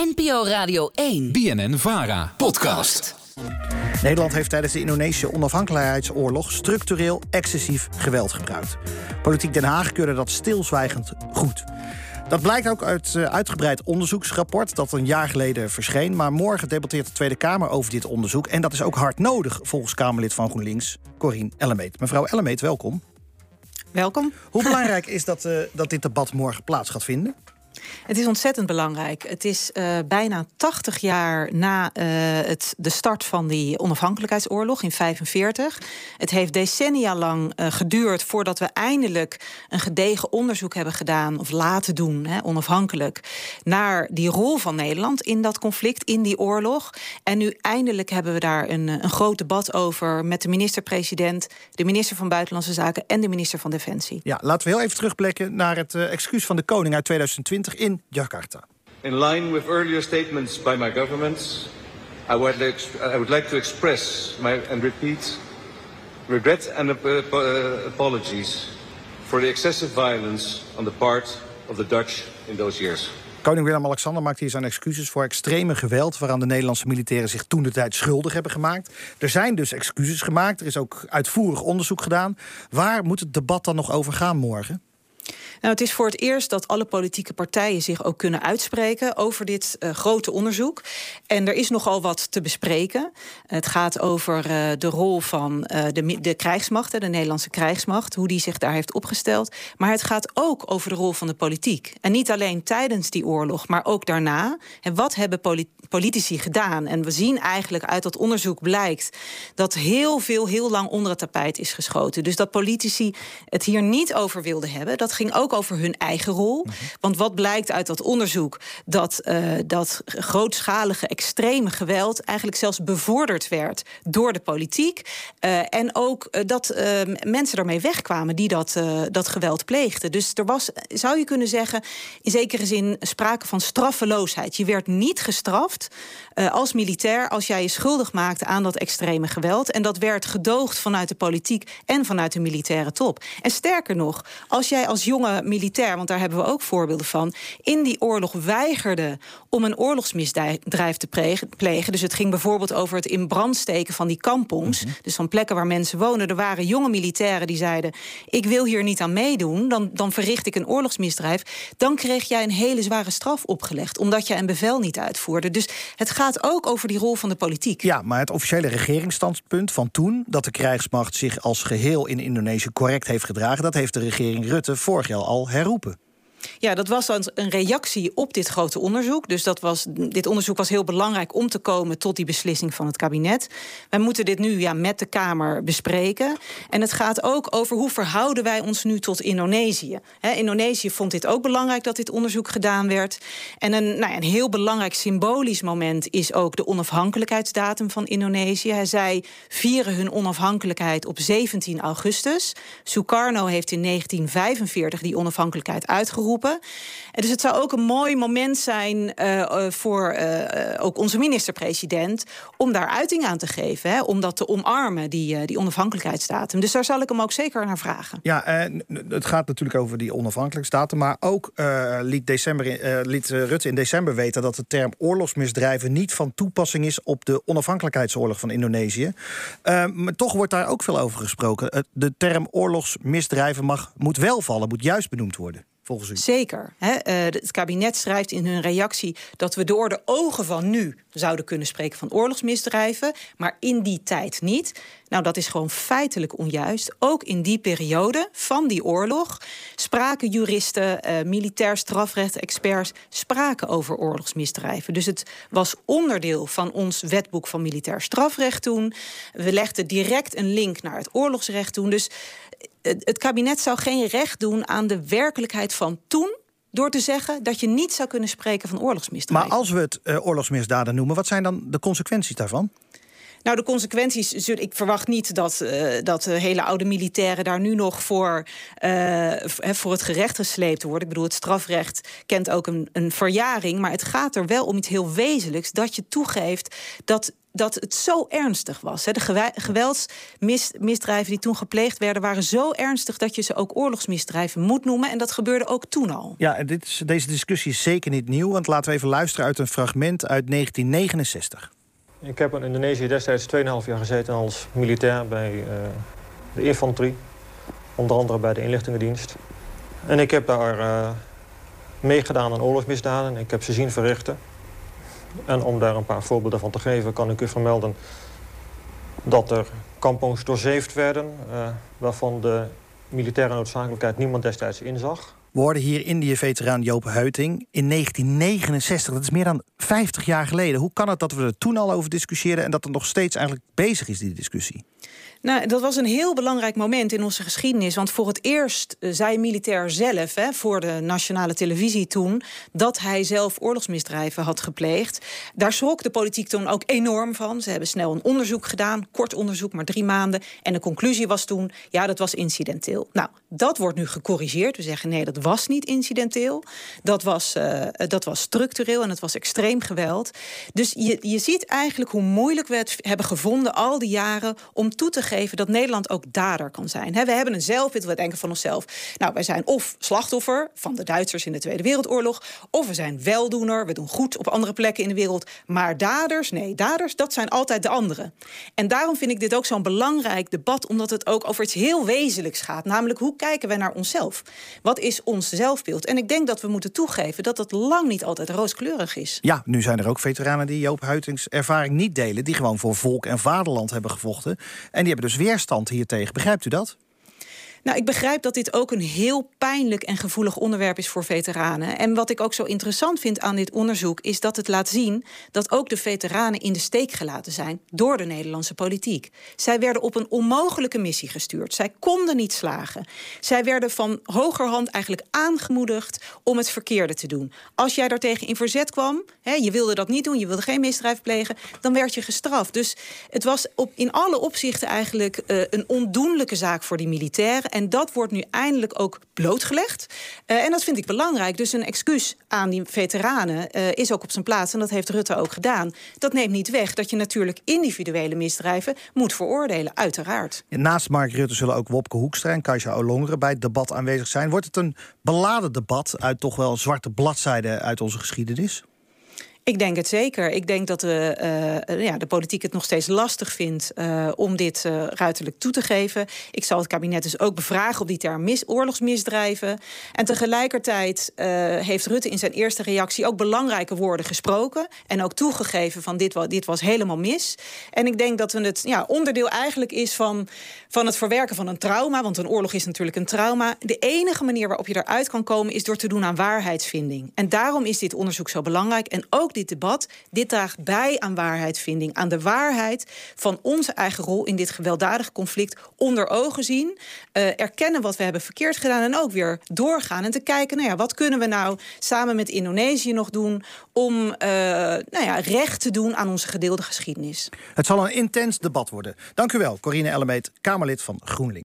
NPO Radio 1. BNN Vara. Podcast. Nederland heeft tijdens de Indonesische onafhankelijkheidsoorlog structureel excessief geweld gebruikt. Politiek Den Haag keurde dat stilzwijgend goed. Dat blijkt ook uit uh, uitgebreid onderzoeksrapport dat een jaar geleden verscheen. Maar morgen debatteert de Tweede Kamer over dit onderzoek. En dat is ook hard nodig, volgens Kamerlid van GroenLinks, Corine Ellemeet. Mevrouw Ellemeet, welkom. Welkom. Hoe belangrijk is dat, uh, dat dit debat morgen plaats gaat vinden? Het is ontzettend belangrijk. Het is uh, bijna 80 jaar na uh, het, de start van die onafhankelijkheidsoorlog in 1945. Het heeft decennia lang uh, geduurd voordat we eindelijk een gedegen onderzoek hebben gedaan, of laten doen, hè, onafhankelijk, naar die rol van Nederland in dat conflict, in die oorlog. En nu eindelijk hebben we daar een, een groot debat over met de minister-president, de minister van Buitenlandse Zaken en de minister van Defensie. Ja, laten we heel even terugblikken naar het excuus van de koning uit 2020 in Jakarta. In line with earlier statements by my government, I would like, I would like to express my, and repeat regret and uh, apologies for the excessive violence on the part of the Dutch in those years. Koning Willem-Alexander maakt hier zijn excuses voor extreme geweld... waaraan de Nederlandse militairen zich toen de tijd schuldig hebben gemaakt. Er zijn dus excuses gemaakt, er is ook uitvoerig onderzoek gedaan. Waar moet het debat dan nog over gaan morgen? Nou, het is voor het eerst dat alle politieke partijen zich ook kunnen uitspreken over dit uh, grote onderzoek. En er is nogal wat te bespreken. Het gaat over uh, de rol van uh, de, de krijgsmacht, de Nederlandse krijgsmacht, hoe die zich daar heeft opgesteld. Maar het gaat ook over de rol van de politiek. En niet alleen tijdens die oorlog, maar ook daarna. En wat hebben politici gedaan? En we zien eigenlijk uit dat onderzoek blijkt dat heel veel heel lang onder het tapijt is geschoten. Dus dat politici het hier niet over wilden hebben. Dat ging ook over hun eigen rol. Mm -hmm. Want wat blijkt uit dat onderzoek? Dat, uh, dat grootschalige extreme geweld eigenlijk zelfs bevorderd werd door de politiek. Uh, en ook uh, dat mensen daarmee wegkwamen die dat, dat geweld pleegden. Dus er was, zou je kunnen zeggen, in zekere zin sprake van straffeloosheid. Je werd niet gestraft als militair als jij je schuldig maakte aan dat extreme geweld. En dat werd gedoogd vanuit de politiek en vanuit de militaire top. En sterker nog, als jij als jonge militair, want daar hebben we ook voorbeelden van, in die oorlog weigerde om een oorlogsmisdrijf te plegen. Dus het ging bijvoorbeeld over het in brand steken van die kampongs. Mm -hmm. Dus van plekken waar mensen wonen. Er waren jonge militairen die zeiden: Ik wil hier niet aan meedoen, dan, dan verricht ik een oorlogsmisdrijf. Dan kreeg jij een hele zware straf opgelegd, omdat je een bevel niet uitvoerde. Dus het gaat ook over die rol van de politiek. Ja, maar het officiële regeringsstandpunt van toen, dat de krijgsmacht zich als geheel in Indonesië correct heeft gedragen, dat heeft de regering Rutte vorig jaar al herroepen. Ja, dat was dan een reactie op dit grote onderzoek. Dus dat was, dit onderzoek was heel belangrijk om te komen tot die beslissing van het kabinet. Wij moeten dit nu ja, met de Kamer bespreken. En het gaat ook over hoe verhouden wij ons nu tot Indonesië. Indonesië vond dit ook belangrijk dat dit onderzoek gedaan werd. En een, nou een heel belangrijk symbolisch moment is ook de onafhankelijkheidsdatum van Indonesië. Hij zij vieren hun onafhankelijkheid op 17 augustus. Sukarno heeft in 1945 die onafhankelijkheid uitgeroepen. Dus het zou ook een mooi moment zijn uh, voor uh, ook onze minister-president om daar uiting aan te geven, hè, om dat te omarmen, die, die onafhankelijkheidsdatum. Dus daar zal ik hem ook zeker naar vragen. Ja, het gaat natuurlijk over die onafhankelijkheidsdatum, maar ook liet, december, liet Rutte in december weten dat de term oorlogsmisdrijven niet van toepassing is op de onafhankelijkheidsoorlog van Indonesië. maar toch wordt daar ook veel over gesproken. de term oorlogsmisdrijven mag, moet wel vallen, moet juist benoemd worden volgens u? Zeker. Hè? Uh, het kabinet schrijft in hun reactie dat we door de ogen van nu zouden kunnen spreken van oorlogsmisdrijven, maar in die tijd niet. Nou, dat is gewoon feitelijk onjuist. Ook in die periode van die oorlog spraken juristen, uh, militair strafrecht-experts spraken over oorlogsmisdrijven. Dus het was onderdeel van ons wetboek van militair strafrecht toen. We legden direct een link naar het oorlogsrecht toen. Dus het kabinet zou geen recht doen aan de werkelijkheid van toen door te zeggen dat je niet zou kunnen spreken van oorlogsmisdrijven. Maar als we het uh, oorlogsmisdaden noemen, wat zijn dan de consequenties daarvan? Nou, de consequenties. Ik verwacht niet dat, uh, dat hele oude militairen daar nu nog voor, uh, voor het gerecht gesleept worden. Ik bedoel, het strafrecht kent ook een, een verjaring. Maar het gaat er wel om iets heel wezenlijks. Dat je toegeeft dat dat het zo ernstig was. De geweldsmisdrijven die toen gepleegd werden... waren zo ernstig dat je ze ook oorlogsmisdrijven moet noemen. En dat gebeurde ook toen al. Ja, en dit is, deze discussie is zeker niet nieuw. Want laten we even luisteren uit een fragment uit 1969. Ik heb in Indonesië destijds 2,5 jaar gezeten als militair bij uh, de infanterie. Onder andere bij de inlichtingendienst. En ik heb daar uh, meegedaan aan oorlogsmisdaden. Ik heb ze zien verrichten. En om daar een paar voorbeelden van te geven, kan ik u vermelden dat er kampongs doorzeefd werden, uh, waarvan de militaire noodzakelijkheid niemand destijds inzag. We hoorden hier Indië-veteraan Joop Heuting in 1969. Dat is meer dan 50 jaar geleden. Hoe kan het dat we er toen al over discussieerden en dat er nog steeds eigenlijk bezig is, die discussie? Nou, dat was een heel belangrijk moment in onze geschiedenis. Want voor het eerst uh, zei militair zelf, hè, voor de nationale televisie toen, dat hij zelf oorlogsmisdrijven had gepleegd. Daar schrok de politiek toen ook enorm van. Ze hebben snel een onderzoek gedaan, kort onderzoek, maar drie maanden. En de conclusie was toen, ja, dat was incidenteel. Nou, dat wordt nu gecorrigeerd. We zeggen nee, dat was niet incidenteel. Dat was, uh, dat was structureel en het was extreem geweld. Dus je, je ziet eigenlijk hoe moeilijk we het hebben gevonden al die jaren om toe te geven dat Nederland ook dader kan zijn. we hebben een zelfbeeld, we denken van onszelf. Nou, wij zijn of slachtoffer van de Duitsers in de Tweede Wereldoorlog, of we zijn weldoener, we doen goed op andere plekken in de wereld. Maar daders, nee, daders, dat zijn altijd de anderen. En daarom vind ik dit ook zo'n belangrijk debat, omdat het ook over iets heel wezenlijks gaat. Namelijk, hoe kijken wij naar onszelf? Wat is ons zelfbeeld? En ik denk dat we moeten toegeven dat dat lang niet altijd rooskleurig is. Ja, nu zijn er ook veteranen die Joop Huitings ervaring niet delen, die gewoon voor volk en vaderland hebben gevochten. En die hebben dus weerstand hiertegen. Begrijpt u dat? Nou, ik begrijp dat dit ook een heel pijnlijk en gevoelig onderwerp is voor veteranen. En wat ik ook zo interessant vind aan dit onderzoek is dat het laat zien dat ook de veteranen in de steek gelaten zijn door de Nederlandse politiek. Zij werden op een onmogelijke missie gestuurd. Zij konden niet slagen. Zij werden van hogerhand eigenlijk aangemoedigd om het verkeerde te doen. Als jij daartegen in verzet kwam, hè, je wilde dat niet doen, je wilde geen misdrijf plegen, dan werd je gestraft. Dus het was op, in alle opzichten eigenlijk uh, een ondoenlijke zaak voor die militairen. En dat wordt nu eindelijk ook blootgelegd. Uh, en dat vind ik belangrijk. Dus een excuus aan die veteranen uh, is ook op zijn plaats. En dat heeft Rutte ook gedaan. Dat neemt niet weg dat je natuurlijk individuele misdrijven moet veroordelen, uiteraard. naast Mark Rutte zullen ook Wopke Hoekstra en Kajsa Olongeren bij het debat aanwezig zijn. Wordt het een beladen debat uit toch wel zwarte bladzijden uit onze geschiedenis? Ik denk het zeker. Ik denk dat de, uh, ja, de politiek het nog steeds lastig vindt uh, om dit uh, ruiterlijk toe te geven. Ik zal het kabinet dus ook bevragen op die term mis, oorlogsmisdrijven. En tegelijkertijd heeft Rutte in zijn eerste reactie ook belangrijke woorden gesproken. En ook toegegeven van dit, dit was helemaal mis. En ik denk dat het ja, onderdeel eigenlijk is van, van het verwerken van een trauma. Want een oorlog is natuurlijk een trauma. De enige manier waarop je eruit kan komen is door te doen aan waarheidsvinding. En daarom is dit onderzoek zo belangrijk. En ook dit debat. Dit draagt bij aan waarheidsvinding, aan de waarheid van onze eigen rol in dit gewelddadige conflict onder ogen zien, uh, erkennen wat we hebben verkeerd gedaan en ook weer doorgaan en te kijken, nou ja, wat kunnen we nou samen met Indonesië nog doen om uh, nou ja, recht te doen aan onze gedeelde geschiedenis. Het zal een intens debat worden. Dank u wel, Corine Ellemeet, Kamerlid van GroenLinks.